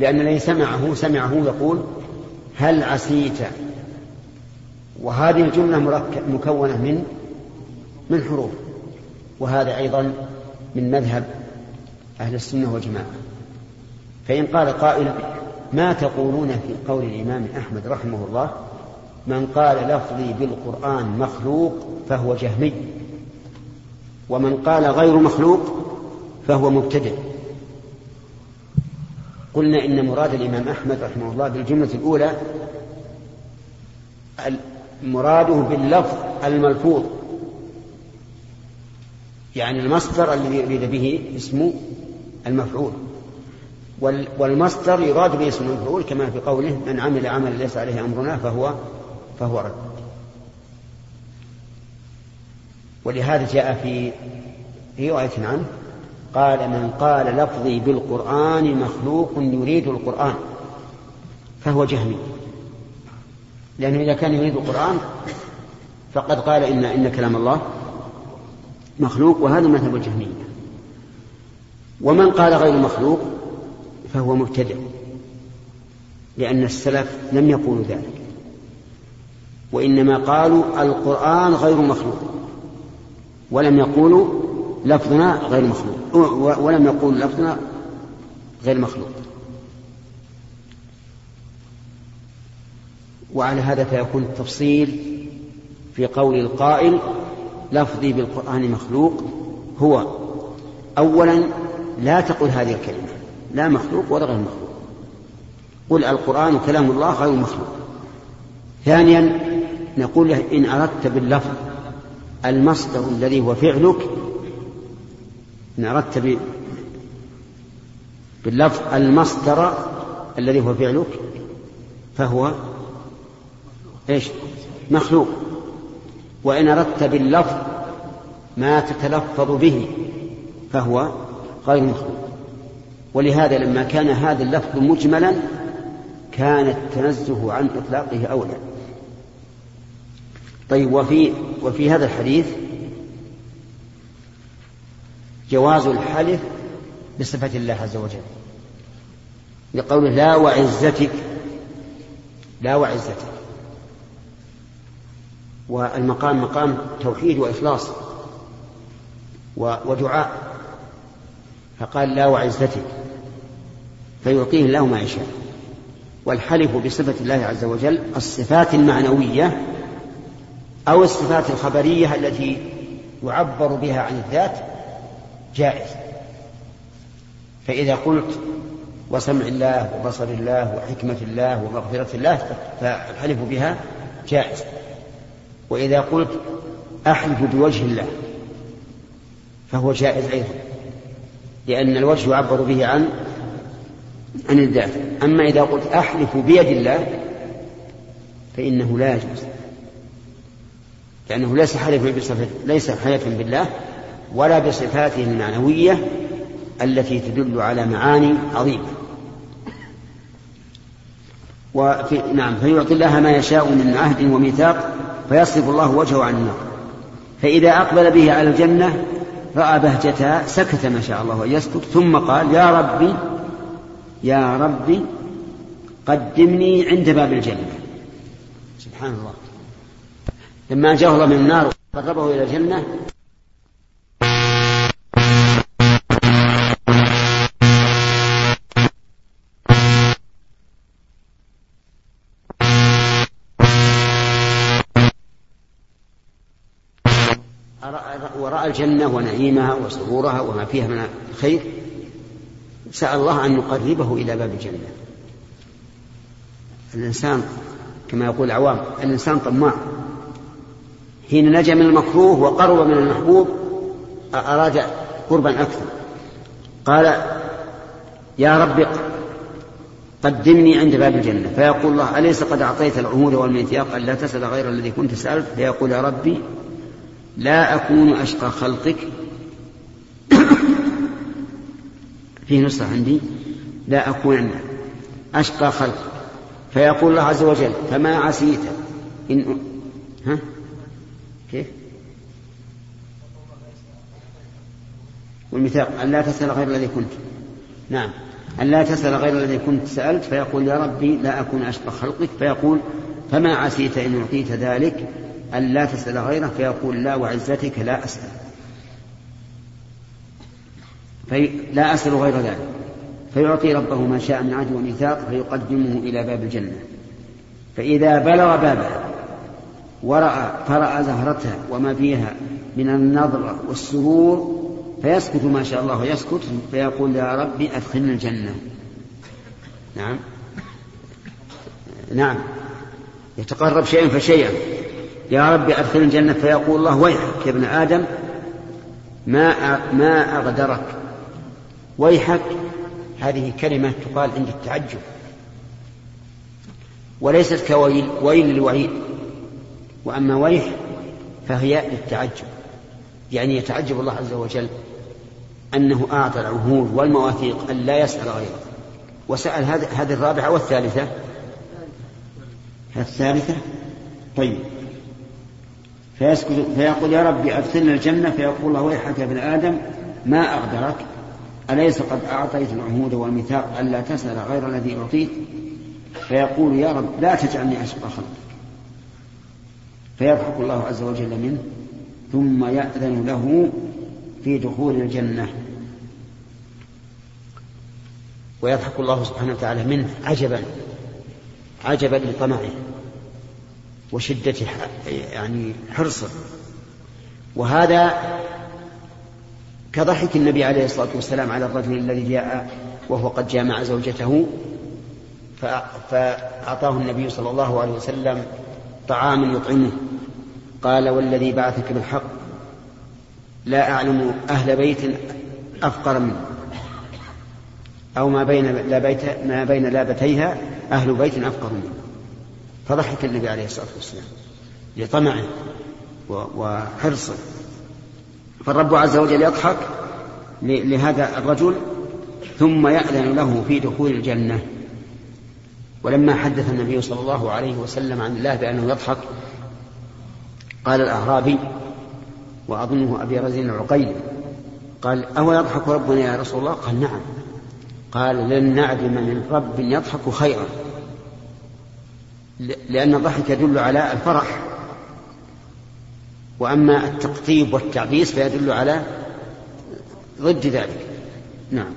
لأن الذي سمعه سمعه يقول هل عسيت؟ وهذه الجملة مكونة من من حروف وهذا أيضا من مذهب أهل السنة والجماعة. فإن قال قائل ما تقولون في قول الإمام أحمد رحمه الله؟ من قال لفظي بالقرآن مخلوق فهو جهمي ومن قال غير مخلوق فهو مبتدع قلنا إن مراد الإمام أحمد رحمه الله بالجملة الأولى مراده باللفظ الملفوظ. يعني المصدر الذي يريد به اسم المفعول. والمصدر يراد به اسم المفعول كما في قوله من عمل عملا ليس عليه أمرنا فهو فهو رد. ولهذا جاء في رواية عنه قال من قال لفظي بالقرآن مخلوق يريد القرآن فهو جهمي. لأنه إذا كان يريد القرآن فقد قال إن إن كلام الله مخلوق وهذا مذهب الجهمية. ومن قال غير مخلوق فهو مبتدع لأن السلف لم يقولوا ذلك. وإنما قالوا القرآن غير مخلوق ولم يقولوا لفظنا غير مخلوق. ولم يقولوا لفظنا غير مخلوق. وعلى هذا فيكون التفصيل في قول القائل لفظي بالقرآن مخلوق. هو أولا لا تقل هذه الكلمة. لا مخلوق ولا غير مخلوق. قل القرآن كلام الله غير مخلوق. ثانيا نقول إن أردت باللفظ المصدر الذي هو فعلك إن أردت باللفظ المصدر الذي هو فعلك فهو إيش؟ مخلوق. وإن أردت باللفظ ما تتلفظ به فهو غير مخلوق. ولهذا لما كان هذا اللفظ مجملا كان التنزه عن إطلاقه أولى. طيب وفي وفي هذا الحديث جواز الحلف بصفة الله عز وجل. لقوله لا وعزتك لا وعزتك. والمقام مقام توحيد وإخلاص ودعاء. فقال لا وعزتك فيعطيه الله ما يشاء. والحلف بصفة الله عز وجل الصفات المعنوية أو الصفات الخبرية التي يعبر بها عن الذات جائز. فإذا قلت وسمع الله وبصر الله وحكمة الله ومغفرة الله فالحلف بها جائز. وإذا قلت أحلف بوجه الله فهو جائز أيضا لأن الوجه يعبر به عن عن الذات. أما إذا قلت أحلف بيد الله فإنه لا يجوز لأنه ليس حلفا بصفة ليس حلفا بالله ولا بصفاته المعنوية التي تدل على معاني عظيمة. وفي نعم فيعطي الله ما يشاء من عهد وميثاق فيصرف الله وجهه عن النار. فإذا أقبل به على الجنة رأى بهجتها سكت ما شاء الله أن يسكت ثم قال يا ربي يا ربي قدمني عند باب الجنة. سبحان الله. لما جاءه الله من النار قربه إلى الجنة الجنة ونعيمها وسرورها وما فيها من الخير سأل الله أن يقربه إلى باب الجنة. الإنسان كما يقول العوام الإنسان طماع. حين نجا من المكروه وقرب من المحبوب أراد قربا أكثر. قال يا رب قدمني عند باب الجنة. فيقول الله أليس قد أعطيت العهود والميثاق أن لا تسأل غير الذي كنت سألت فيقول يا ربي لا أكون أشقى خلقك. فيه نصرة عندي. لا أكون أشقى خلقك. فيقول الله عز وجل فما عسيت. إن ها؟ كيف؟ والميثاق أن لا تسأل غير الذي كنت. نعم. أن لا تسأل غير الذي كنت. سألت فيقول يا ربي لا أكون أشبه خلقك. فيقول فما عسيت إن أعطيت ذلك. أن لا تسأل غيره فيقول لا وعزتك لا أسأل. في لا أسأل غير ذلك. فيعطي ربه ما شاء من عهد وميثاق فيقدمه إلى باب الجنة. فإذا بلغ بابها ورأى فرأى زهرتها وما فيها من النظرة والسرور فيسكت ما شاء الله يسكت فيقول يا ربي أدخلنا الجنة. نعم. نعم. يتقرب شيئا فشيئا. يا ربي أدخل الجنة فيقول الله ويحك يا ابن آدم ما ما أغدرك. ويحك. هذه كلمة تقال عند التعجب. وليست كويل ويل للوعيد. وأما ويح فهي للتعجب. يعني يتعجب الله عز وجل أنه أعطى العهود والمواثيق أن لا يسأل غيره. وسأل هذه الرابعة والثالثة. الثالثة؟ طيب. فيسكت فيقول يا ربي أدخلنا الجنة فيقول الله ويحك يا ابن آدم ما أغدرك أليس قد أعطيت العهود والميثاق ألا تسأل غير الذي أعطيت؟ فيقول يا رب لا تجعلني أشقى خلقك. فيضحك الله عز وجل منه ثم يأذن له في دخول الجنة. ويضحك الله سبحانه وتعالى منه عجبا عجبا لطمعه. وشدة يعني حرصه. وهذا كضحك النبي عليه الصلاة والسلام على الرجل الذي جاء وهو قد جامع زوجته فأعطاه النبي صلى الله عليه وسلم طعاما يطعمه. قال والذي بعثك بالحق لا أعلم أهل بيت أفقر منه أو ما بين ما بين لابتيها أهل بيت أفقر منه. فضحك النبي عليه الصلاة والسلام لطمعه وحرصه فالرب عز وجل يضحك لهذا الرجل ثم يأذن له في دخول الجنة. ولما حدث النبي صلى الله عليه وسلم عن الله بأنه يضحك قال الأعرابي وأظنه أبي رزين العقيلي قال أهو يضحك ربنا يا رسول الله؟ قال نعم. قال لن نعدم من رب يضحك خيرا. لأن الضحك يدل على الفرح وأما التقطيب والتعبيس فيدل على ضد ذلك. نعم.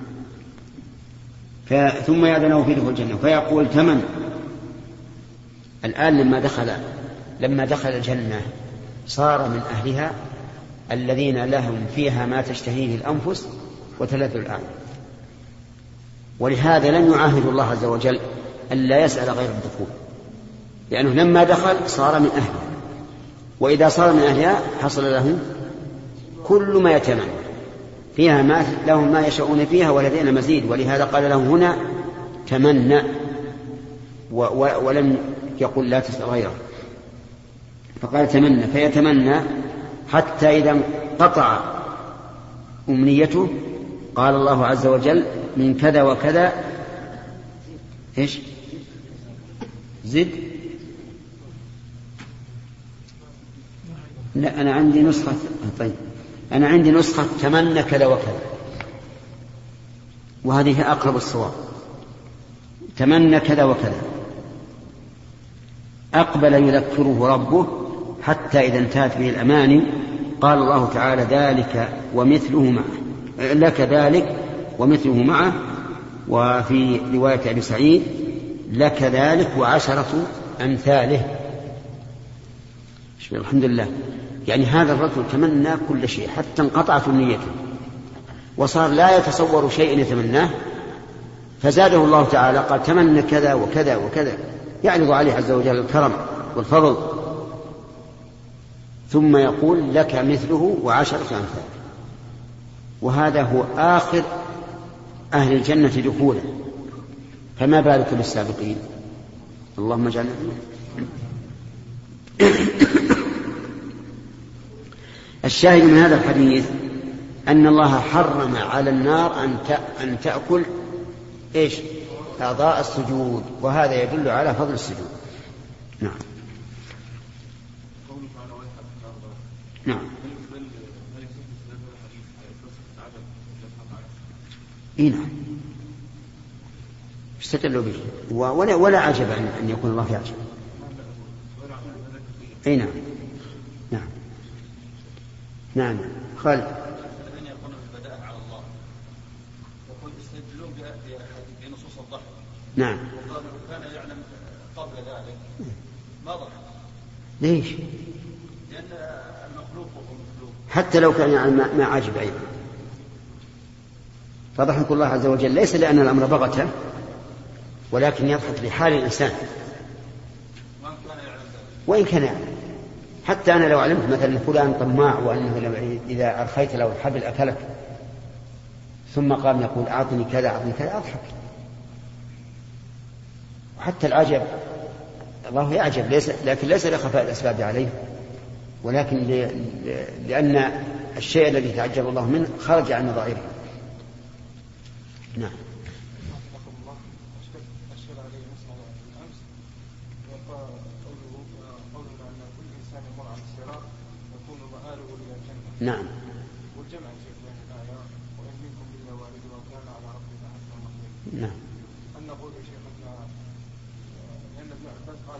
ثم يأذنه في دخول الجنة فيقول تمن. الآن لما دخل لما دخل الجنة صار من أهلها الذين لهم فيها ما تشتهيه الأنفس وتلذ الأعين. ولهذا لم يعاهد الله عز وجل ألا يسأل غير الدخول. لأنه لما دخل صار من أهلها وإذا صار من أهلها حصل له كل ما يتمنى. فيها ما لهم ما يشاءون فيها ولدينا مزيد. ولهذا قال له هنا تمنى. ولم يقل لا تسأل غيره. فقال تمنى. فيتمنى حتى إذا انقطع أمنيته قال الله عز وجل من كذا وكذا. إيش؟ زد. لا أنا عندي نسخة. طيب. أنا عندي نسخة تمنى كذا وكذا. وهذه أقرب الصواب. تمنى كذا وكذا. أقبل يذكره ربه حتى إذا انتهت به الأماني. قال الله تعالى ذلك ومثله معه. لك ذلك ومثله معه. وفي رواية أبي سعيد لك ذلك وعشرة أمثاله. الحمد لله. يعني هذا الرجل تمنى كل شيء حتى انقطعت نيته. وصار لا يتصور شيء يتمناه. فزاده الله تعالى قال تمنى كذا وكذا وكذا. يعرض عليه عز وجل الكرم والفضل. ثم يقول لك مثله وعشرة أمثال. وهذا هو آخر أهل الجنة دخولا فما بالك بالسابقين؟ اللهم اجعلنا الشاهد من هذا الحديث أن الله حرم على النار أن أن تأكل إيش؟ أعضاء السجود وهذا يدل على فضل السجود. نعم. نعم. إي نعم. استدلوا به ولا, ولا عجب أن يكون الله يعجب أي نعم نعم نعم. خالد. الذين يقولون بالبداءة على الله. يقول يستدلون بنصوص الضحك. نعم. وقالوا كان يعلم قبل ذلك. ما ضحك؟ ليش؟ لأن المخلوق وهو مخلوق حتى لو كان يعلم ما عاجب أيضا. فضحك الله عز وجل. ليس لأن الأمر بغته ولكن يضحك لحال الإنسان. وإن كان يعلم. حتى أنا لو علمت مثلا فلان طماع وأنه إذا أرخيت له الحبل أكلك ثم قام يقول أعطني كذا أعطني كذا أضحك. وحتى العجب الله يعجب ليس لكن ليس لخفاء الأسباب عليه. ولكن لأن الشيء الذي تعجب الله منه خرج عن نظائره نعم. نعم. والجمع بين الآية وإن منكم إلا واردها كان على نعم. أن نقول يا شيخ أن لأن ابن عباس قال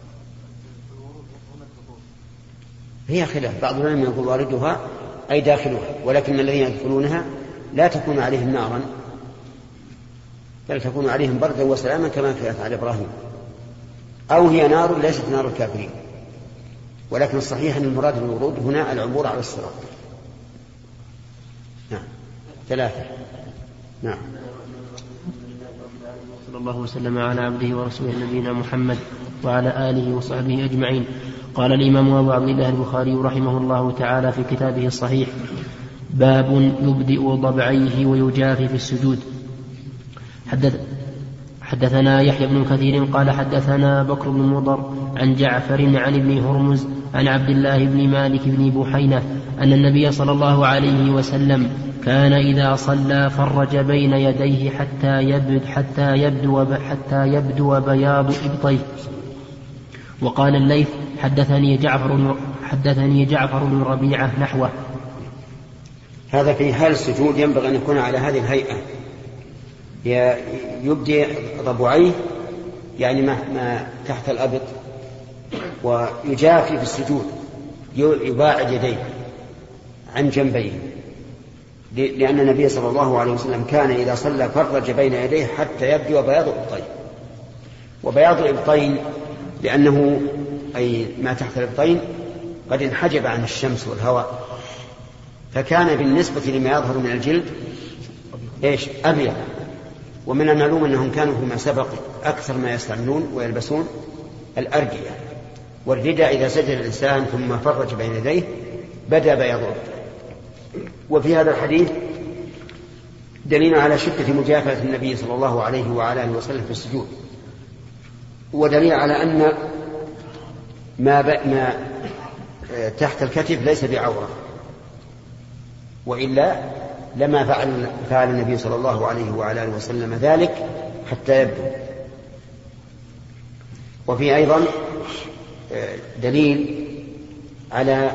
في الورود هنا الدخول. هي خلاف. بعض العلماء يقول واردها أي داخلها ولكن الذين يدخلونها لا تكون عليهم نارا بل تكون عليهم بردا وسلاما كما كانت على إبراهيم. أو هي نار ليست نار الكافرين. ولكن الصحيح أن المراد بالورود هنا العبور على الصراط. ثلاثة. نعم. صلى الله وسلم على عبده ورسوله نبينا محمد وعلى آله وصحبه أجمعين. قال الإمام أبو عبد الله البخاري رحمه الله تعالى في كتابه الصحيح باب يبدئ ضبعيه ويجافي في السجود. حدث حدثنا يحيى بن كثير قال حدثنا بكر بن مضر عن جعفر عن ابن هرمز عن عبد الله بن مالك بن بحينة أن النبي صلى الله عليه وسلم كان إذا صلى فرج بين يديه حتى يبدو حتى يبدو حتى يبدو بياض إبطيه. وقال الليث حدثني جعفر حدثني جعفر بن ربيعة نحوه. هذا في حال السجود ينبغي أن يكون على هذه الهيئة. يبدي ضبعيه يعني ما تحت الأبط ويجافي في السجود يباعد يديه. عن جنبيه. لأن النبي صلى الله عليه وسلم كان إذا صلى فرج بين يديه حتى يبدو بياض الإبطين وبياض الإبطين لأنه أي ما تحت الإبطين قد انحجب عن الشمس والهواء. فكان بالنسبة لما يظهر من الجلد إيش؟ أبيض. ومن المعلوم أنهم كانوا فيما سبق أكثر ما يستعملون ويلبسون الأرجية. والرداء إذا سجد الإنسان ثم فرج بين يديه بدا بياض وفي هذا الحديث دليل على شدة مجافأة النبي صلى الله عليه وعلى آله وسلم في السجود ودليل على أن ما, ما تحت الكتف ليس بعورة وإلا لما فعل فعل النبي صلى الله عليه وعلى آله وسلم ذلك حتى يبدو. وفي أيضا دليل على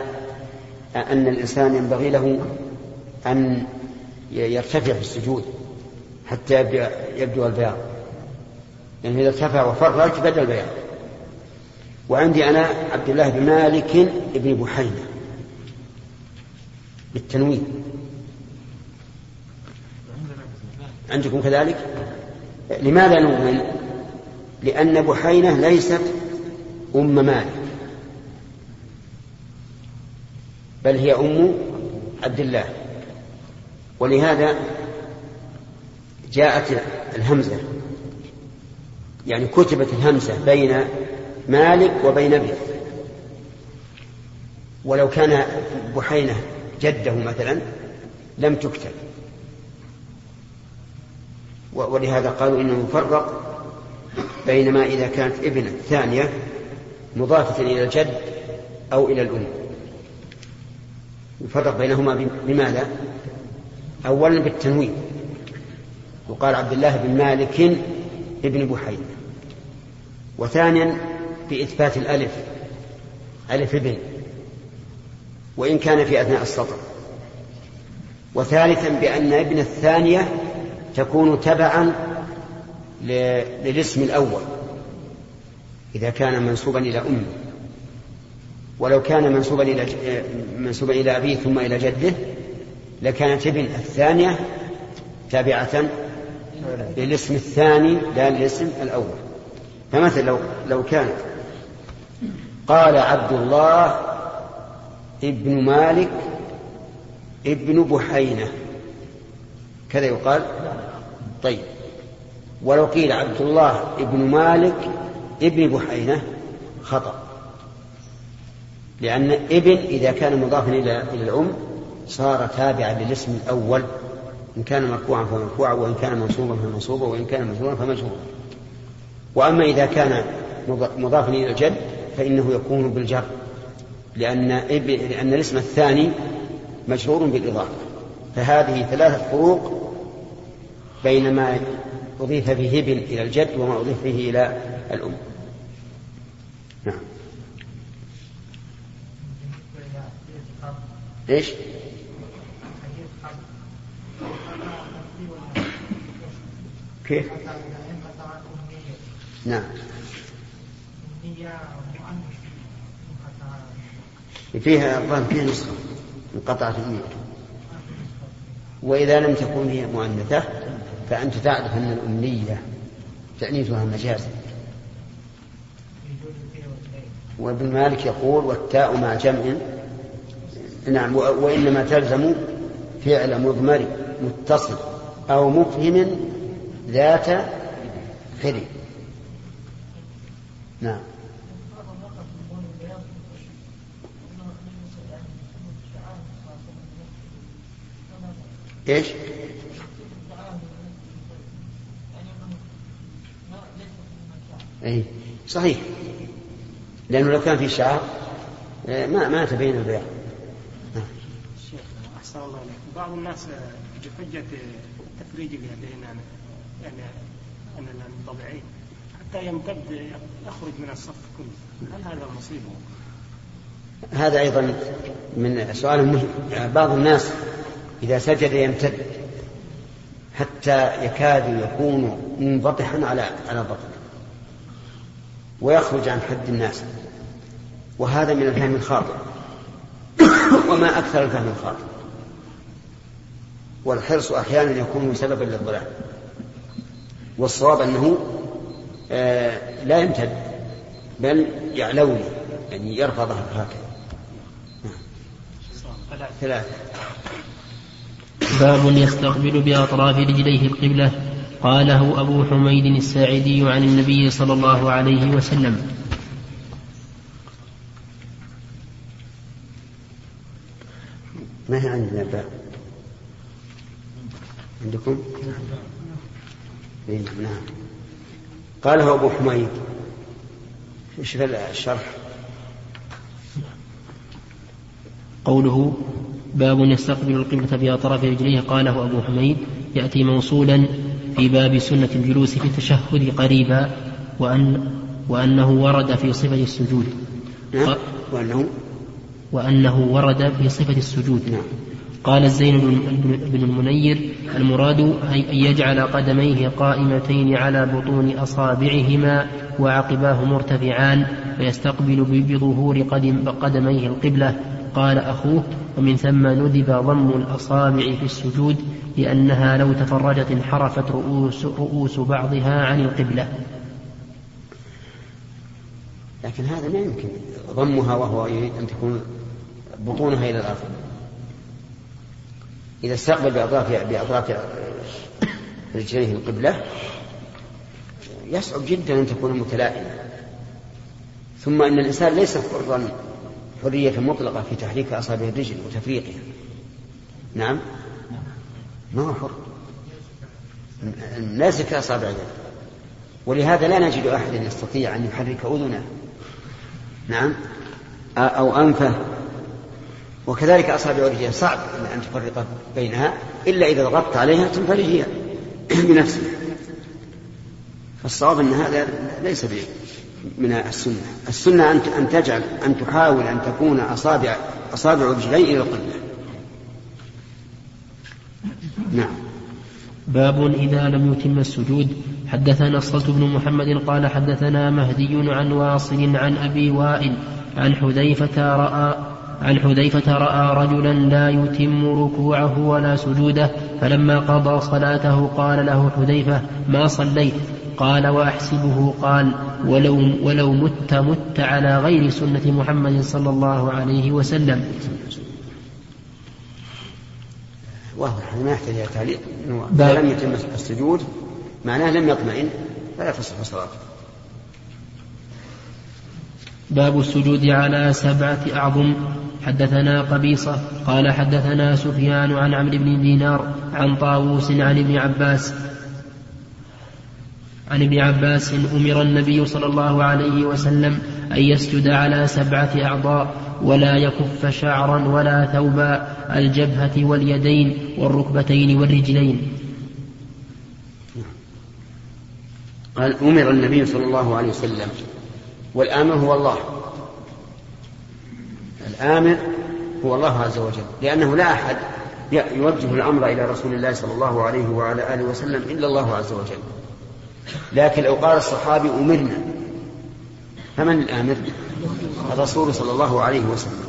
أن الإنسان ينبغي له أن يرتفع في السجود حتى يبدو البياض. لأنه يعني إذا ارتفع وفرج بدأ البياض. وعندي أنا عبد الله بن مالك بن بحينة بالتنوين. عندكم كذلك؟ لماذا نؤمن؟ لأن بحينة ليست أم مالك. بل هي أم عبد الله. ولهذا جاءت الهمزة يعني كتبت الهمزة بين مالك وبين ابنه ولو كان بحينة جده مثلا لم تكتب. ولهذا قالوا إنه يفرق بينما إذا كانت ابنة ثانية مضافة إلى الجد أو إلى الأم. يفرق بينهما بماذا؟ اولا بالتنوين. وقال عبد الله بن مالك ابن بحيرة. وثانيا بإثبات الألف ألف ابن وإن كان في أثناء السطر. وثالثا بأن ابن الثانية تكون تبعا للاسم الأول إذا كان منسوبا إلى أمه. ولو كان منسوبا إلى منسوبا إلى أبيه ثم إلى جده لكانت ابن الثانية تابعة للاسم الثاني لا للاسم الأول. فمثلا لو لو كان قال عبد الله ابن مالك ابن بحينة. كذا يقال؟ طيب. ولو قيل عبد الله ابن مالك ابن بحينة خطأ. لأن ابن إذا كان مضافا إلى الأم صار تابعا للاسم الأول إن كان مرفوعا فمرفوعا وإن كان منصوبا فمنصوبا وإن كان مجرورا فمجرورا وأما إذا كان مضافا إلى الجد فإنه يكون بالجر لأن لأن الاسم الثاني مجرور بالإضافة. فهذه ثلاثة فروق بين ما أضيف به ابن إلى الجد وما أضيف به إلى الأم. نعم. إيش؟ كيف؟ نعم. فيها الظاهر فيها نسخة انقطعت النية. وإذا لم تكن هي مؤنثة فأنت تعرف أن الأمنية تأنيثها مجازا وابن مالك يقول والتاء مع جمع. نعم وإنما تلزم فعل مضمر متصل أو مفهم ذات خلي نعم. إيش؟ إي صحيح. لأنه لو كان في شعر آه، ما ما تبين البيع. شيخ أحسن الله عليك بعض الناس بحجه تفريج اليدين يعني أننا طبيعيين. حتى يمتد يخرج من الصف كله. هل هذا مصيبه؟ هذا أيضا من سؤال مهم. بعض الناس إذا سجد يمتد حتى يكاد يكون منبطحا على على بطنه ويخرج عن حد الناس. وهذا من الفهم الخاطئ. وما أكثر الفهم الخاطئ. والحرص أحيانا يكون سببا للضلال. والصواب أنه آه لا يمتد بل يعلوي يعني يرفع ظهره هكذا. ثلاثة. باب يستقبل بأطراف رجليه القبلة. قاله أبو حميد الساعدي عن النبي صلى الله عليه وسلم. ما هي عندنا باب؟ عندكم؟ نعم. قاله أبو حميد. إيش الشرح؟ قوله باب يستقبل القبلة بأطراف رجليه. قاله أبو حميد. يأتي موصولا في باب سنة الجلوس في التشهد قريبا وأن وأنه ورد في صفة السجود. نعم. وأنه وأنه ورد في صفة السجود. نعم. قال الزين بن المنير المراد أن يجعل قدميه قائمتين على بطون أصابعهما وعقباه مرتفعان ويستقبل بظهور قدم قدميه القبلة. قال أخوه ومن ثم ندب ضم الأصابع في السجود لأنها لو تفرجت انحرفت رؤوس, رؤوس بعضها عن القبلة. لكن هذا ما يمكن ضمها وهو يريد أن تكون بطونها إلى الأرض إذا استقبل بأطراف بأطراف رجليه القبلة يصعب جدا أن تكون متلائمة. ثم أن الإنسان ليس حرا حرية مطلقة في تحريك أصابع الرجل وتفريقها نعم؟ ما هو حر. ليس كأصابع اليد ولهذا لا نجد أحدا يستطيع أن يحرك أذنه. نعم؟ أو أنفه. وكذلك أصابع الرجل صعب أن تفرق بينها إلا إذا ضغطت عليها تنفرج هي بنفسها. فالصواب أن هذا ليس من السنة. السنة أن أن تجعل أن تحاول أن تكون أصابع أصابع رجلين إلى القبلة. نعم. باب إذا لم يتم السجود. حدثنا الصلت بن محمد قال حدثنا مهدي عن واصل عن أبي وائل عن حذيفة رأى عن حذيفة رأى رجلا لا يتم ركوعه ولا سجوده فلما قضى صلاته قال له حذيفة ما صليت؟ قال وأحسبه. قال ولو, ولو مت مت على غير سنة محمد صلى الله عليه وسلم. وهو ما يحتاج إلى تعليق لم يتم السجود معناه لم يطمئن فلا تصح صلاته. باب السجود على سبعة أعظم. حدثنا قبيصة قال حدثنا سفيان عن عمرو بن دينار عن طاووس عن ابن عباس. عن ابن عباس أمر النبي صلى الله عليه وسلم أن يسجد على سبعة أعضاء ولا يكف شعرا ولا ثوبا الجبهة واليدين والركبتين والرجلين. قال أمر النبي صلى الله عليه وسلم والآمر هو الله. الآمر هو الله عز وجل لأنه لا أحد يوجه الأمر إلى رسول الله صلى الله عليه وعلى آله وسلم إلا الله عز وجل. لكن لو قال الصحابي أمرنا فمن الآمر؟ الرسول صلى الله عليه وسلم.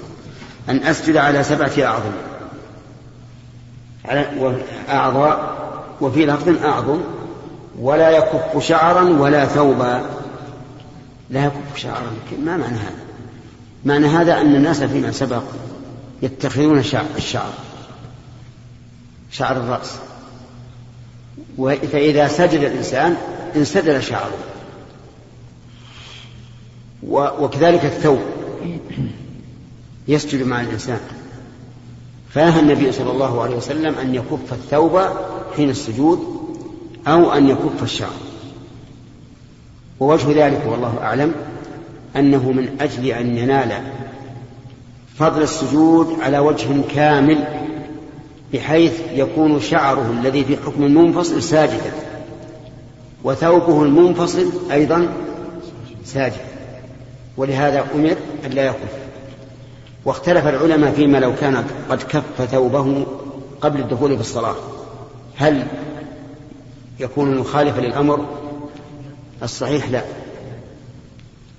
أن أسجد على سبعة أعظم. على أعضاء وفي لفظ أعظم ولا يكف شعرا ولا ثوبا. لا يكف شعرا ما معنى هذا؟ معنى هذا أن الناس فيما سبق يتخذون شعر الشعر شعر الرأس. فإذا سجد الإنسان انسدل شعره. وكذلك الثوب. يسجد مع الإنسان. فنهى النبي صلى الله عليه وسلم أن يكف الثوب حين السجود أو أن يكف الشعر. ووجه ذلك والله أعلم أنه من أجل أن ينال فضل السجود على وجه كامل بحيث يكون شعره الذي في حكم المنفصل ساجدا وثوبه المنفصل أيضا ساجد ولهذا أمر أن لا يكف واختلف العلماء فيما لو كان قد كف ثوبه قبل الدخول في الصلاة. هل يكون مخالفا للأمر؟ الصحيح لا.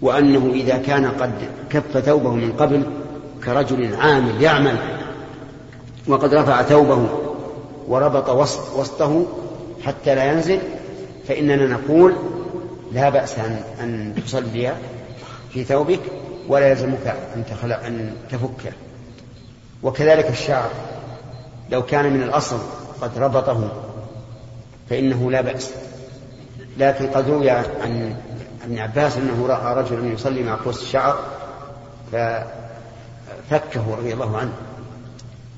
وأنه إذا كان قد كف ثوبه من قبل كرجل عامل يعمل وقد رفع ثوبه وربط وسط وسطه حتى لا ينزل فإننا نقول لا بأس أن أن تصلي في ثوبك ولا يلزمك أن تخلع أن تفكه وكذلك الشعر لو كان من الأصل قد ربطه فإنه لا بأس. لكن قد روي عن ابن عباس أنه رأى رجلا يصلي مع قوس الشعر ففكه رضي الله عنه.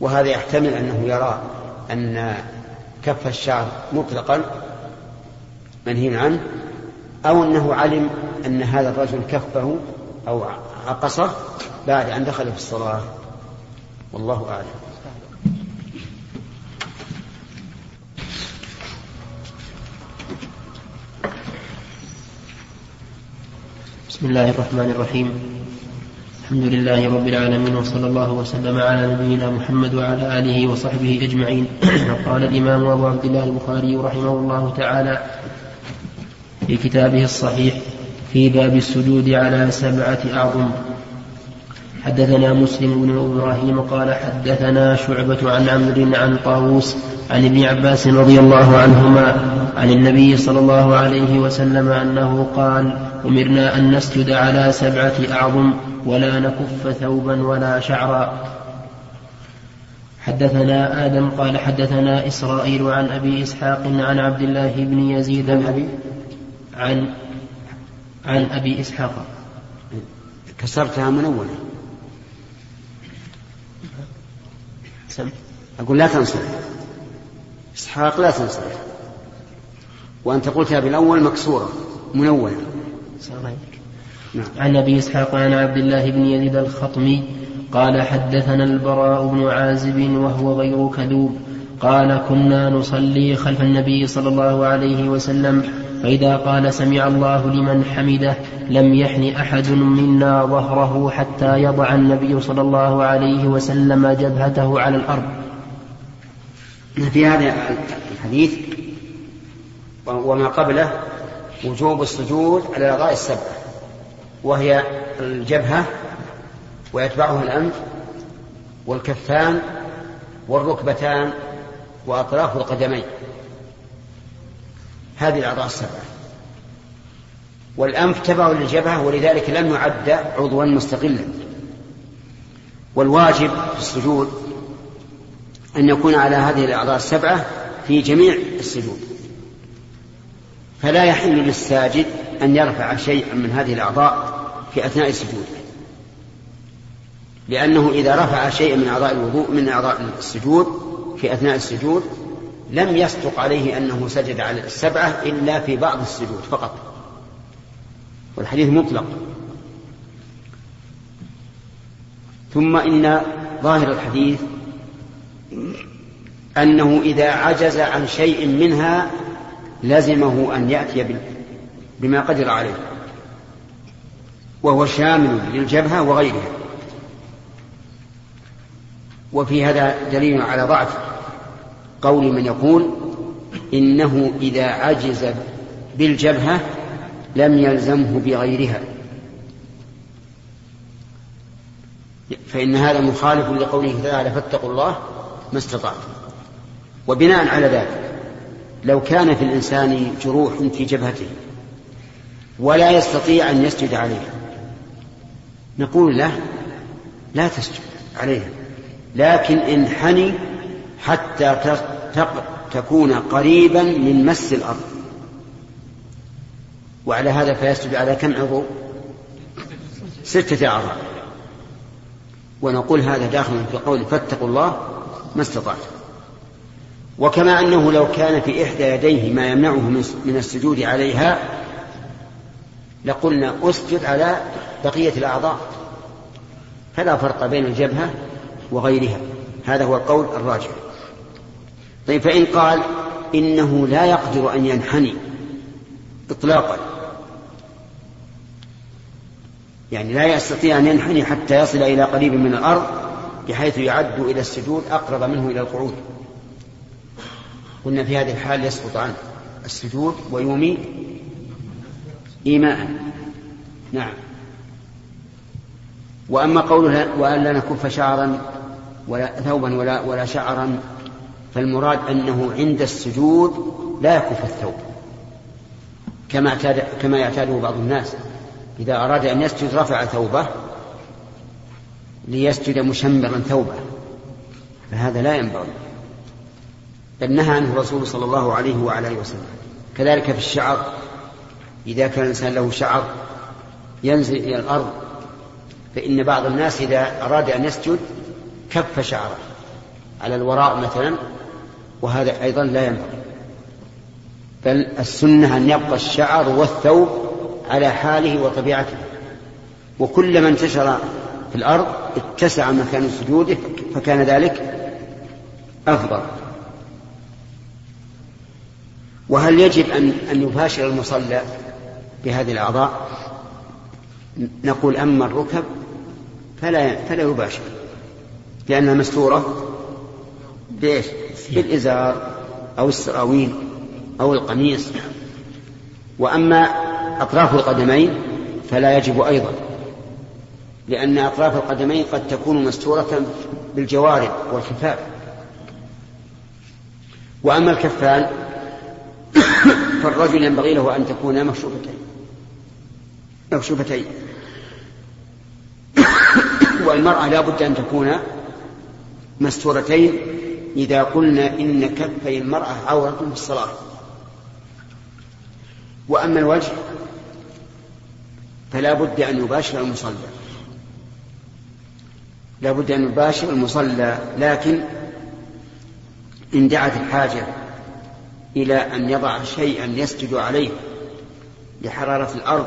وهذا يحتمل أنه يرى أن كف الشعر مطلقا منهي عنه أو أنه علم أن هذا الرجل كفه أو عقصه بعد أن دخل في الصلاة. والله أعلم. بسم الله الرحمن الرحيم. الحمد لله رب العالمين وصلى الله وسلم على نبينا محمد وعلى آله وصحبه أجمعين. قال الإمام أبو عبد الله البخاري رحمه الله تعالى في كتابه الصحيح في باب السجود على سبعة أعظم. حدثنا مسلم بن إبراهيم قال حدثنا شعبة عن عمرو عن طاووس عن ابن عباس رضي الله عنهما عن النبي صلى الله عليه وسلم أنه قال أمرنا أن نسجد على سبعة أعظم ولا نكف ثوبا ولا شعرا. حدثنا آدم قال حدثنا إسرائيل عن أبي إسحاق عن عبد الله بن يزيد عن عن عن أبي إسحاق. كسرتها منونة سم. أقول لا تنصرف إسحاق لا تنصرف وأنت قلتها بالأول مكسورة منونة نعم. عن أبي إسحاق عن عبد الله بن يزيد الخطمي قال حدثنا البراء بن عازب وهو غير كذوب. قال كنا نصلي خلف النبي صلى الله عليه وسلم فإذا قال سمع الله لمن حمده لم يحن أحد منا ظهره حتى يضع النبي صلى الله عليه وسلم جبهته على الأرض. في هذا الحديث وما قبله وجوب السجود على الأعضاء السبعة وهي الجبهة ويتبعها الأنف والكفان والركبتان وأطراف القدمين. هذه الأعضاء السبعة والأنف تبع للجبهة ولذلك لم يعد عضوا مستقلا. والواجب في السجود أن يكون على هذه الأعضاء السبعة في جميع السجود. فلا يحل للساجد أن يرفع شيئا من هذه الأعضاء في أثناء السجود. لأنه إذا رفع شيئا من أعضاء الوضوء من أعضاء السجود في أثناء السجود لم يصدق عليه أنه سجد على السبعة إلا في بعض السجود فقط. والحديث مطلق. ثم إن ظاهر الحديث أنه إذا عجز عن شيء منها لزمه أن يأتي بما قدر عليه وهو شامل للجبهة وغيرها. وفي هذا دليل على ضعف قول من يقول إنه إذا عجز بالجبهة لم يلزمه بغيرها. فإن هذا مخالف لقوله تعالى فاتقوا الله ما استطعتم. وبناء على ذلك لو كان في الإنسان جروح في جبهته ولا يستطيع أن يسجد عليها. نقول له لا تسجد عليها. لكن انحني حتى تكون قريبا من مس الأرض. وعلى هذا فيسجد على كم عضو؟ ستة أعضاء ونقول هذا داخل في قول فاتقوا الله ما استطعتم. وكما أنه لو كان في إحدى يديه ما يمنعه من السجود عليها لقلنا أسجد على بقية الأعضاء. فلا فرق بين الجبهة وغيرها. هذا هو القول الراجح. طيب فإن قال إنه لا يقدر أن ينحني إطلاقا يعني لا يستطيع أن ينحني حتى يصل إلى قريب من الأرض بحيث يعد إلى السجود أقرب منه إلى القعود. قلنا في هذه الحال يسقط عنه السجود ويومي إيماء. نعم. وأما قوله وأن لا نكف شعرا ولا ثوبا ولا ولا شعرا فالمراد أنه عند السجود لا يكف الثوب كما اعتاد كما يعتاده بعض الناس. إذا أراد أن يسجد رفع ثوبه ليسجد مشمرا ثوبه فهذا لا ينبغي. بل نهى عنه الرسول صلى الله عليه وعلى آله وسلم. كذلك في الشعر إذا كان الإنسان له شعر ينزل إلى الأرض فإن بعض الناس إذا أراد أن يسجد كف شعره على الوراء مثلا وهذا أيضا لا ينبغي. بل السنة أن يبقى الشعر والثوب على حاله وطبيعته. وكلما انتشر في الأرض اتسع مكان سجوده فكان ذلك أفضل. وهل يجب أن أن يباشر المصلى بهذه الأعضاء؟ نقول أما الركب فلا فلا يباشر لأنها مستورة بإيش؟ بالإزار أو السراويل أو القميص وأما أطراف القدمين فلا يجب أيضا لأن أطراف القدمين قد تكون مستورة بالجوارب والخفاف وأما الكفان فالرجل ينبغي له أن تكون مكشوفتين. مكشوفتين. والمرأة لا بد أن تكون مستورتين إذا قلنا إن كفي المرأة عورة في الصلاة. وأما الوجه فلا بد أن يباشر المصلى. لا بد أن يباشر المصلى لكن إن دعت الحاجة إلى أن يضع شيئا يسجد عليه لحرارة الأرض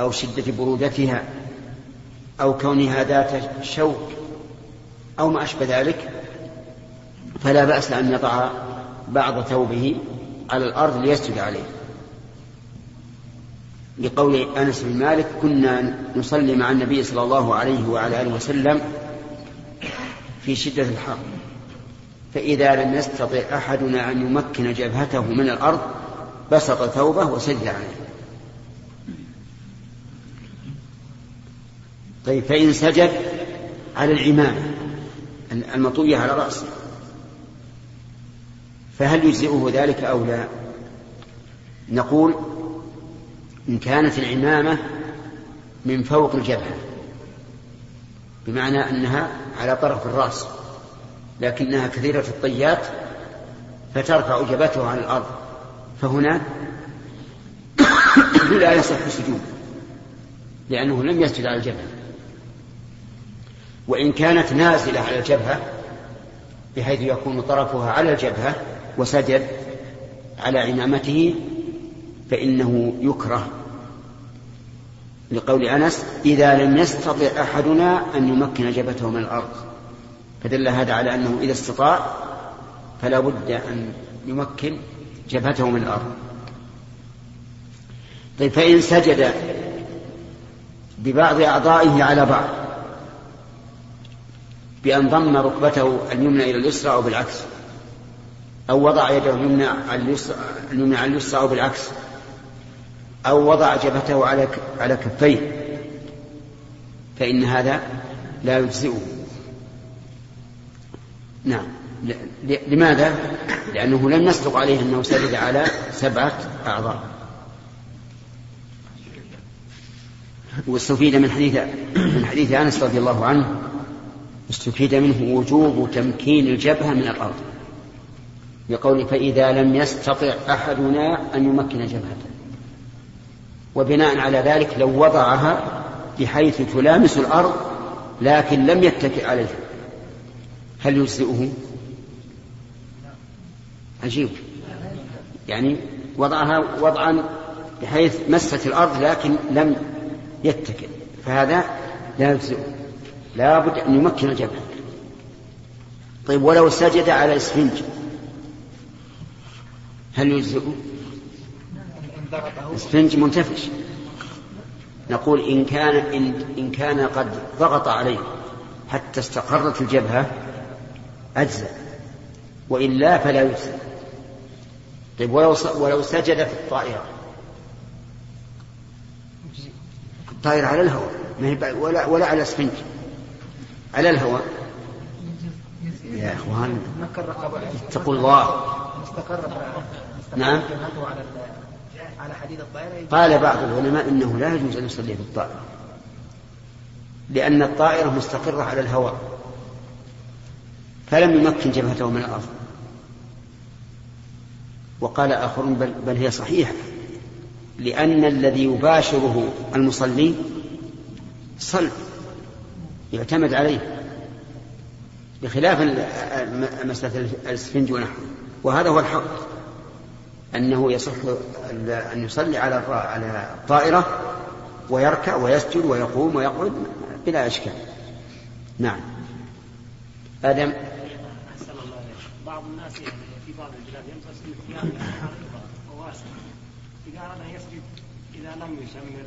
أو شدة برودتها أو كونها ذات شوك أو ما أشبه ذلك فلا بأس أن يضع بعض ثوبه على الأرض ليسجد عليه. لقول أنس بن مالك كنا نصلي مع النبي صلى الله عليه وعلى آله وسلم في شدة الحر. فإذا لم يستطع أحدنا أن يمكن جبهته من الأرض بسط ثوبه وسجد عليه. طيب فإن سجد على العمامة المطوية على رأسه فهل يجزئه ذلك أو لا؟ نقول إن كانت العمامة من فوق الجبهة بمعنى أنها على طرف الرأس. لكنها كثيرة الطيات فترفع جبهته عن الأرض. فهنا لا يصح السجود لأنه لم يسجد على الجبهة. وإن كانت نازلة على الجبهة بحيث يكون طرفها على الجبهة وسجد على عمامته فإنه يكره. لقول أنس إذا لم يستطع أحدنا أن يمكن جبهته من الأرض. فدل هذا على أنه إذا استطاع فلا بد أن يمكن جبهته من الأرض. طيب فإن سجد ببعض أعضائه على بعض بأن ضم ركبته اليمنى إلى اليسرى أو بالعكس أو وضع يده اليمنى على اليسرى اليمنى على اليسرى أو بالعكس أو وضع جبهته على على كفيه فإن هذا لا يجزئه. نعم. لماذا؟ لأنه لم يصدق عليه أنه سجد على سبعة أعضاء. واستفيد من حديث من حديث أنس رضي الله عنه استفيد منه وجوب تمكين الجبهة من الأرض. بقول فإذا لم يستطع أحدنا أن يمكن جبهته. وبناء على ذلك لو وضعها بحيث تلامس الأرض لكن لم يتكئ عليها. هل يجزئه؟ عجيب يعني وضعها وضعا بحيث مست الأرض لكن لم يتكئ فهذا لا يجزئه لا بد أن يمكن الجبهة طيب ولو سجد على إسفنج هل يجزئه؟ إسفنج منتفش نقول إن كان إن, إن كان قد ضغط عليه حتى استقرت الجبهة أجزأ وإلا فلا يجزئ طيب ولو ولو سجد في الطائرة. الطائرة على الهواء ولا ولا على اسفنج على الهواء. يا إخوان اتقوا الله. نعم. قال بعض العلماء إنه لا يجوز أن يصلي في الطائرة لأن الطائرة مستقرة على الهواء. فلم يمكن جبهته من الأرض. وقال آخرون بل, بل هي صحيحة لأن الذي يباشره المصلي صلب يعتمد عليه بخلاف مسألة الاسفنج ونحوه. وهذا هو الحق أنه يصح أن يصلي على على الطائرة ويركع ويسجد ويقوم ويقعد بلا إشكال. نعم. آدم؟ في بعض البلاد إذا أراد أن يسجد إذا لم يشمر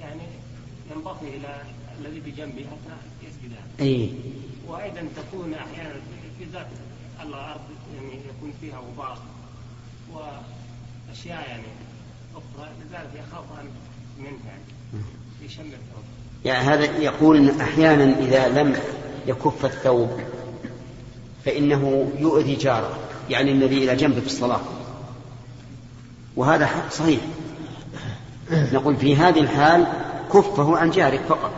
يعني ينبغي إلى الذي بجنبه حتى يسجد أي وأيضا تكون أحيانا في ذات الأرض يعني يكون فيها غبار وأشياء يعني أخرى لذلك يخاف أن منها يعني يشمر يعني هذا يقول إن أحيانا إذا لم يكف الثوب فإنه يؤذي جاره يعني الذي إلى جنبه في الصلاة. وهذا حق صحيح. نقول في هذه الحال كفه عن جارك فقط.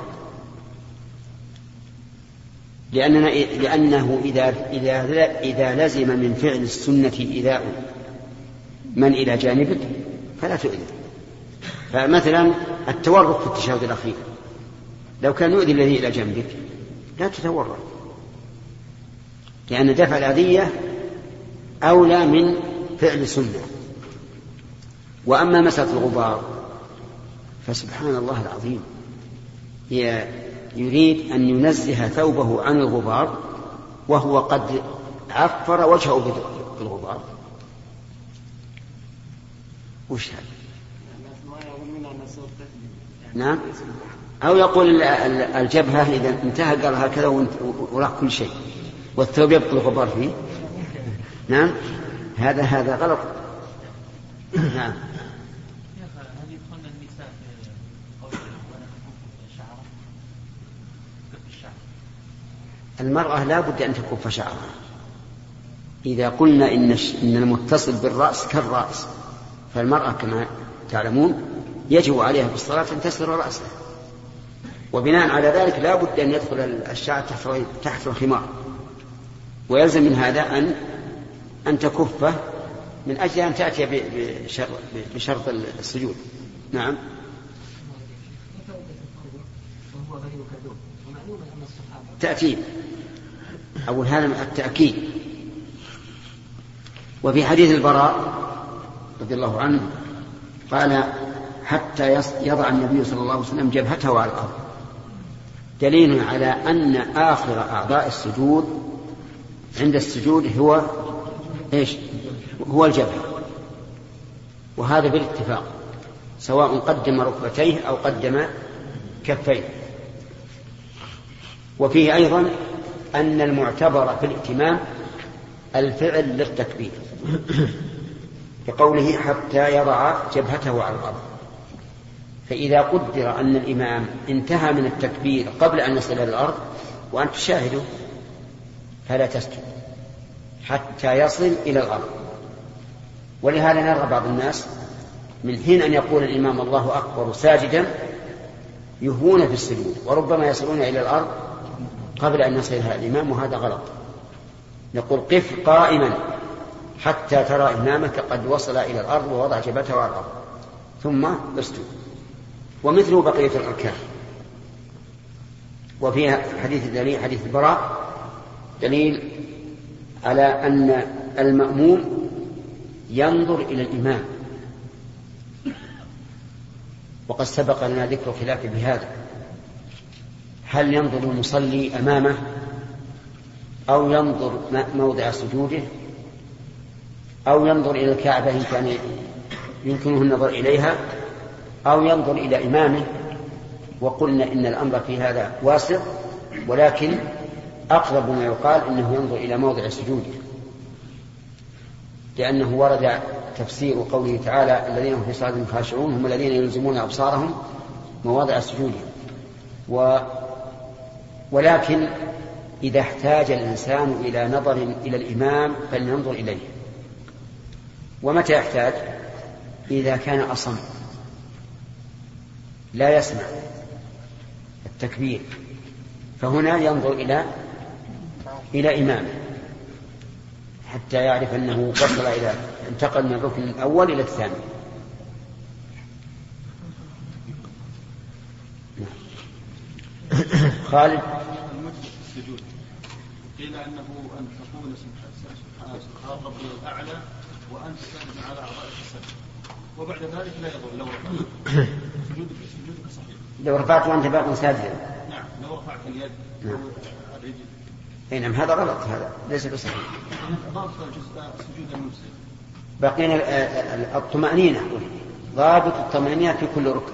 لأننا لأنه إذا إذا إذا لزم من فعل السنة إيذاء من إلى جانبك فلا تؤذي. فمثلا التورط في التشهد الأخير لو كان يؤذي الذي إلى جنبك لا تتورط. لأن دفع الأذية أولى من فعل سنة وأما مسألة الغبار فسبحان الله العظيم يريد أن ينزه ثوبه عن الغبار وهو قد عفر وجهه بالغبار. وش هذا؟ نعم. أو يقول الجبهة إذا انتهى قال هكذا وراح كل شيء. والثوب يبقى الغبار فيه. نعم؟ هذا هذا غلط. نعم. المرأة لا بد أن تكف شعرها. إذا قلنا إن إن المتصل بالرأس كالرأس فالمرأة كما تعلمون يجب عليها في الصلاة أن تستر رأسها. وبناء على ذلك لا بد أن يدخل الشعر تحت تحت الخمار. ويلزم من هذا أن أن تكفه من أجل أن تأتي بشرط, السجود. نعم. تأكيد أول هذا التأكيد. وفي حديث البراء رضي الله عنه قال حتى يضع النبي صلى الله عليه وسلم جبهته على الأرض. دليل على أن آخر أعضاء السجود عند السجود هو إيش؟ هو الجبهة. وهذا بالاتفاق سواء قدم ركبتيه أو قدم كفيه. وفيه أيضا أن المعتبر في الائتمام الفعل للتكبير بقوله حتى يضع جبهته على الأرض. فإذا قدر أن الإمام انتهى من التكبير قبل أن يصل إلى الأرض وأنت تشاهده فلا تسجد حتى يصل إلى الأرض ولهذا نرى بعض الناس من حين أن يقول الإمام الله أكبر ساجدا يهون في السجود وربما يصلون إلى الأرض قبل أن يصل إلى الإمام وهذا غلط. نقول قف قائما حتى ترى إمامك قد وصل إلى الأرض ووضع جبهته على الأرض ثم اسجد ومثله بقية الأركان. وفيها حديث دليل حديث البراء دليل على أن المأموم ينظر إلى الإمام. وقد سبق لنا ذكر خلاف بهذا. هل ينظر المصلي أمامه أو ينظر موضع سجوده أو ينظر إلى الكعبة إن كان يمكنه النظر إليها أو ينظر إلى إمامه وقلنا إن الأمر في هذا واسع ولكن أقرب ما يقال إنه ينظر إلى موضع سجوده لأنه ورد تفسير قوله تعالى الذين هم في صلاة خاشعون هم الذين يلزمون أبصارهم مواضع سجودهم و ولكن إذا احتاج الإنسان إلى نظر إلى الإمام فلينظر إليه. ومتى يحتاج؟ إذا كان أصم لا يسمع التكبير فهنا ينظر إلى إلى إمامه حتى يعرف أنه وصل إلى انتقل من الركن الأول إلى الثاني. خالد؟ السجود قيل أنه أن تقول سبحان ربي الأعلى وأنت تسجد على أعضاء الجسد. وبعد ذلك لا يضر. لو رفعت سجودك سجودك صحيح. لو رفعت وأنت باق ساجدا نعم لو رفعت اليد نعم. أو الرجل اي نعم هذا غلط هذا ليس بصحيح. بقينا ال- ال- الطمأنينة ضابط الطمأنينة في كل ركن.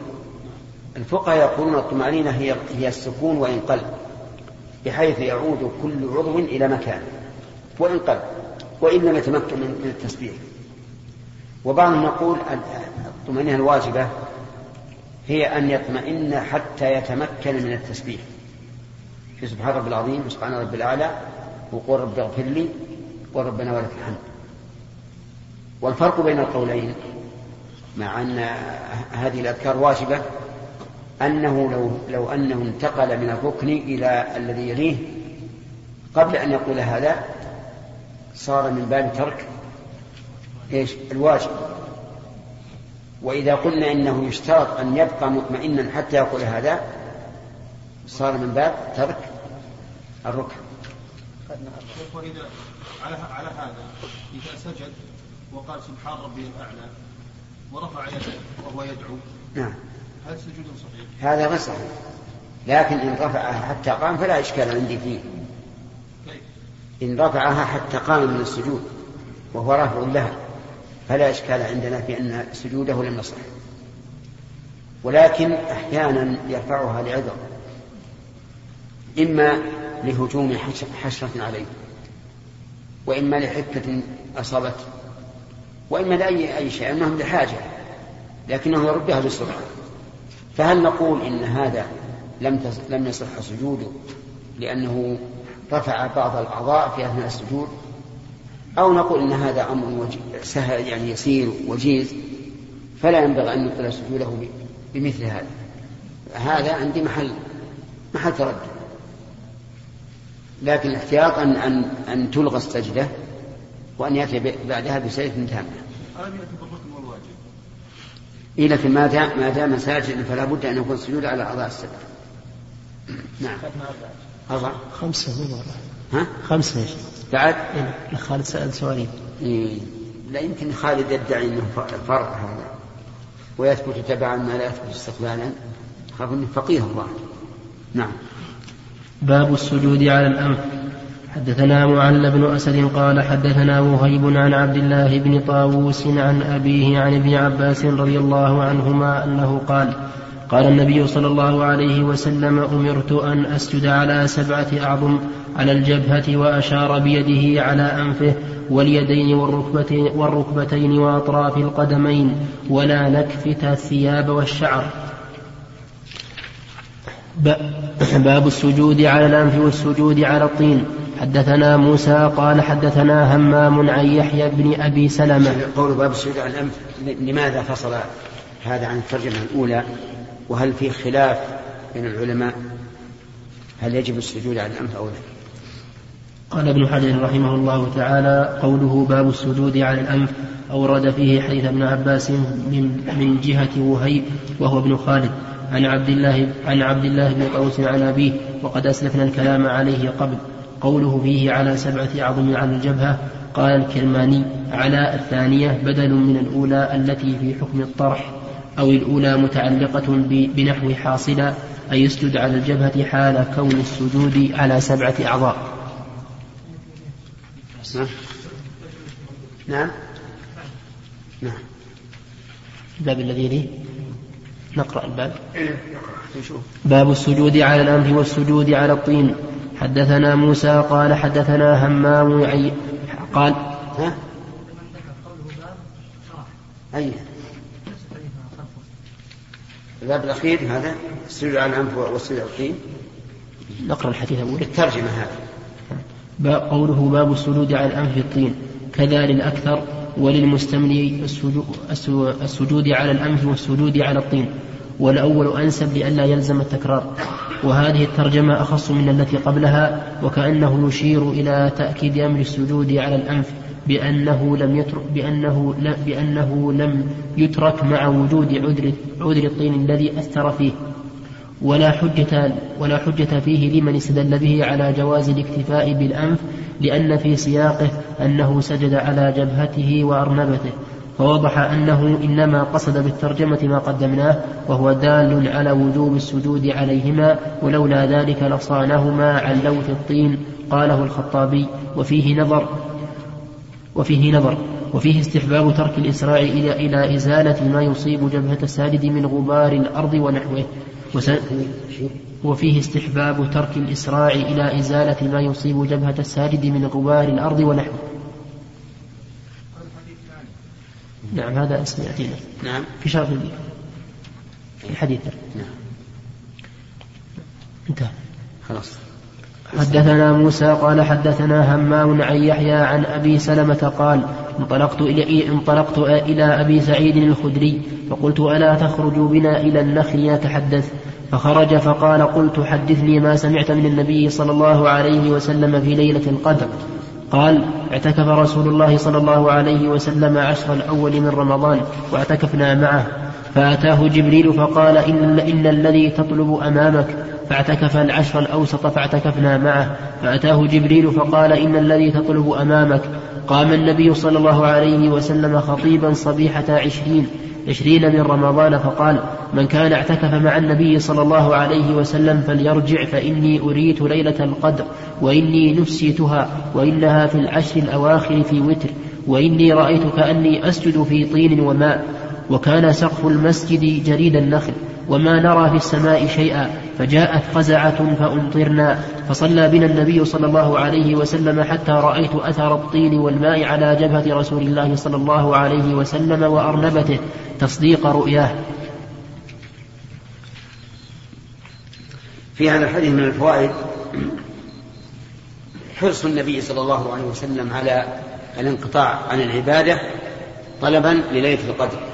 الفقهاء يقولون الطمأنينة هي هي السكون وإن قل بحيث يعود كل عضو إلى مكانه وإن قل وإن لم يتمكن من التسبيح. وبعضهم يقول ال- الطمأنينة الواجبة هي أن يطمئن حتى يتمكن من التسبيح. سبحان رب العظيم وسبحان رب الأعلى وقول رب اغفر لي وربنا ولك الحمد. والفرق بين القولين مع أن هذه الأذكار واجبة أنه لو لو أنه انتقل من الركن إلى الذي يليه قبل أن يقول هذا صار من باب ترك إيش؟ الواجب. وإذا قلنا إنه يشترط أن يبقى مطمئنا حتى يقول هذا صار من باب ترك الركن. وإذا على على هذا إذا سجد وقال سبحان ربي الأعلى ورفع يده وهو يدعو نعم. هل سجود صحيح؟ هذا غير صحيح. لكن إن رفعها حتى قام فلا إشكال عندي فيه. كيف؟ إن رفعها حتى قام من السجود وهو رافع لها فلا إشكال عندنا في أن سجوده لم يصح. ولكن أحيانا يرفعها لعذر. إما لهجوم حش- حشرة عليه وإما لحكة أصابته وإما لأي أي شيء أنهم لحاجة لكنه يردها بسرعة فهل نقول إن هذا لم لم يصح سجوده لأنه رفع بعض الأعضاء في أثناء السجود؟ أو نقول إن هذا أمر سهل يعني يسير وجيز فلا ينبغي أن نبطل سجوده بمثل هذا. هذا عندي محل محل تردد. لكن احتياطا أن أن تلغى السجدة وأن يأتي بعدها بسجدة تامة. إيه لكن ما دام ما دام ساجدا فلا بد أن يكون السجود على أعضاء السجدة. نعم. أربعة. خمسة مو ها؟ خمسة يا شيخ. بعد؟ إيه. خالد سأل سؤالين. إيه. لا يمكن خالد يدعي أنه فرع هذا ويثبت تبعا ما لا يثبت استقبالا خاف أنه فقيه الله. نعم. باب السجود على الأنف. حدثنا معل بن أسد قال حدثنا وهيب عن عبد الله بن طاووس عن أبيه عن ابن عباس رضي الله عنهما أنه قال قال النبي صلى الله عليه وسلم أمرت أن أسجد على سبعة أعظم على الجبهة وأشار بيده على أنفه واليدين والركبتين, وأطراف القدمين ولا نكفت الثياب والشعر. باب السجود على الأنف والسجود على الطين. حدثنا موسى قال حدثنا همام عن يحيى بن أبي سلمة. قول باب السجود على الأنف لماذا فصل هذا عن الترجمة الأولى؟ وهل في خلاف بين العلماء؟ هل يجب السجود على الأنف أو لا؟ قال ابن حجر رحمه الله تعالى قوله باب السجود على الأنف أورد فيه حديث ابن عباس من, من جهة وهيب وهو ابن خالد. عن عبد الله عن عبد الله بن قوس عن أبيه وقد أسلفنا الكلام عليه قبل. قوله فيه على سبعة أعظم على الجبهة قال الكرماني على الثانية بدل من الأولى التي في حكم الطرح أو الأولى متعلقة بنحو حاصلة أي يسجد على الجبهة حال كون السجود على سبعة أعضاء. نعم. نعم. الباب الذي لي نقرأ الباب. باب السجود على الأنف والسجود على الطين. حدثنا موسى قال حدثنا همام عي قال ها؟ أي. الباب الأخير هذا السجود على الأنف والسجود على الطين. نقرأ الحديث أولا الترجمة هذا قوله باب السجود على الأنف الطين. كذا للأكثر وللمستملي السجود على الأنف والسجود على الطين. والأول أنسب لئلا يلزم التكرار. وهذه الترجمة أخص من التي قبلها وكأنه يشير إلى تأكيد أمر السجود على الأنف بأنه لم يترك بأنه بأنه لم يترك مع وجود عذر عذر الطين الذي أثر فيه. ولا حجة ولا حجة فيه لمن استدل به على جواز الاكتفاء بالأنف لأن في سياقه أنه سجد على جبهته وأرنبته فوضح أنه إنما قصد بالترجمة ما قدمناه وهو دال على وجوب السجود عليهما ولولا ذلك لصانهما عن لوث الطين قاله الخطابي. وفيه نظر وفيه نظر. وفيه استحباب ترك الإسراع إلى إلى إزالة ما يصيب جبهة الساجد من غبار الأرض ونحوه. وفيه استحباب ترك الإسراع إلى إزالة ما يصيب جبهة الساجد من غبار الأرض ونحوه. نعم هذا اسم يأتينا نعم. في شرف في الحديث نعم. انتهى. خلاص. حدثنا موسى قال حدثنا همام عن يحيى عن أبي سلمة قال انطلقت إلى انطلقت إلى أبي سعيد الخدري فقلت ألا تخرج بنا إلى النخل يتحدث؟ فخرج فقال قلت حدثني ما سمعت من النبي صلى الله عليه وسلم في ليلة القدر. قال اعتكف رسول الله صلى الله عليه وسلم عشر الأول من رمضان واعتكفنا معه فأتاه جبريل فقال إن, إن الذي تطلب أمامك فاعتكف العشر الأوسط فاعتكفنا معه فأتاه جبريل فقال إن الذي تطلب أمامك قام النبي صلى الله عليه وسلم خطيبا صبيحة عشرين عشرين من رمضان فقال من كان اعتكف مع النبي صلى الله عليه وسلم فليرجع فإني أريت ليلة القدر وإني نسيتها وإنها في العشر الأواخر في وتر وإني رأيت كأني أسجد في طين وماء وكان سقف المسجد جريد النخل وما نرى في السماء شيئا فجاءت قزعة فأمطرنا فصلى بنا النبي صلى الله عليه وسلم حتى رأيت أثر الطين والماء على جبهة رسول الله صلى الله عليه وسلم وأرنبته تصديق رؤياه. في هذا الحديث من الفوائد حرص النبي صلى الله عليه وسلم على الانقطاع عن العبادة طلبا لليلة القدر.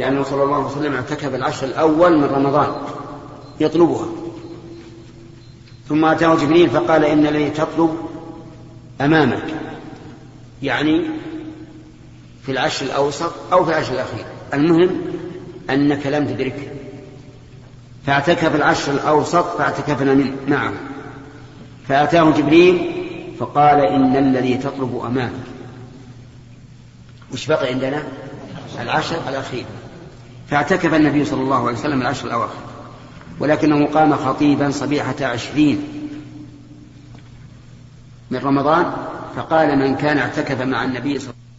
لأنه صلى الله عليه وسلم اعتكف العشر الأول من رمضان يطلبها. ثم أتاه جبريل فقال إن الذي تطلب أمامك يعني في العشر الأوسط أو في العشر الأخير. المهم أنك لم تدركه. فاعتكف العشر الأوسط فاعتكفنا معه. فأتاه جبريل فقال إن الذي تطلب أمامك. وش بقي عندنا؟ العشر الأخير. فاعتكف النبي صلى الله عليه وسلم العشر الأواخر ولكنه قام خطيبا صبيحة عشرين من رمضان فقال من كان اعتكف مع النبي صلى الله عليه وسلم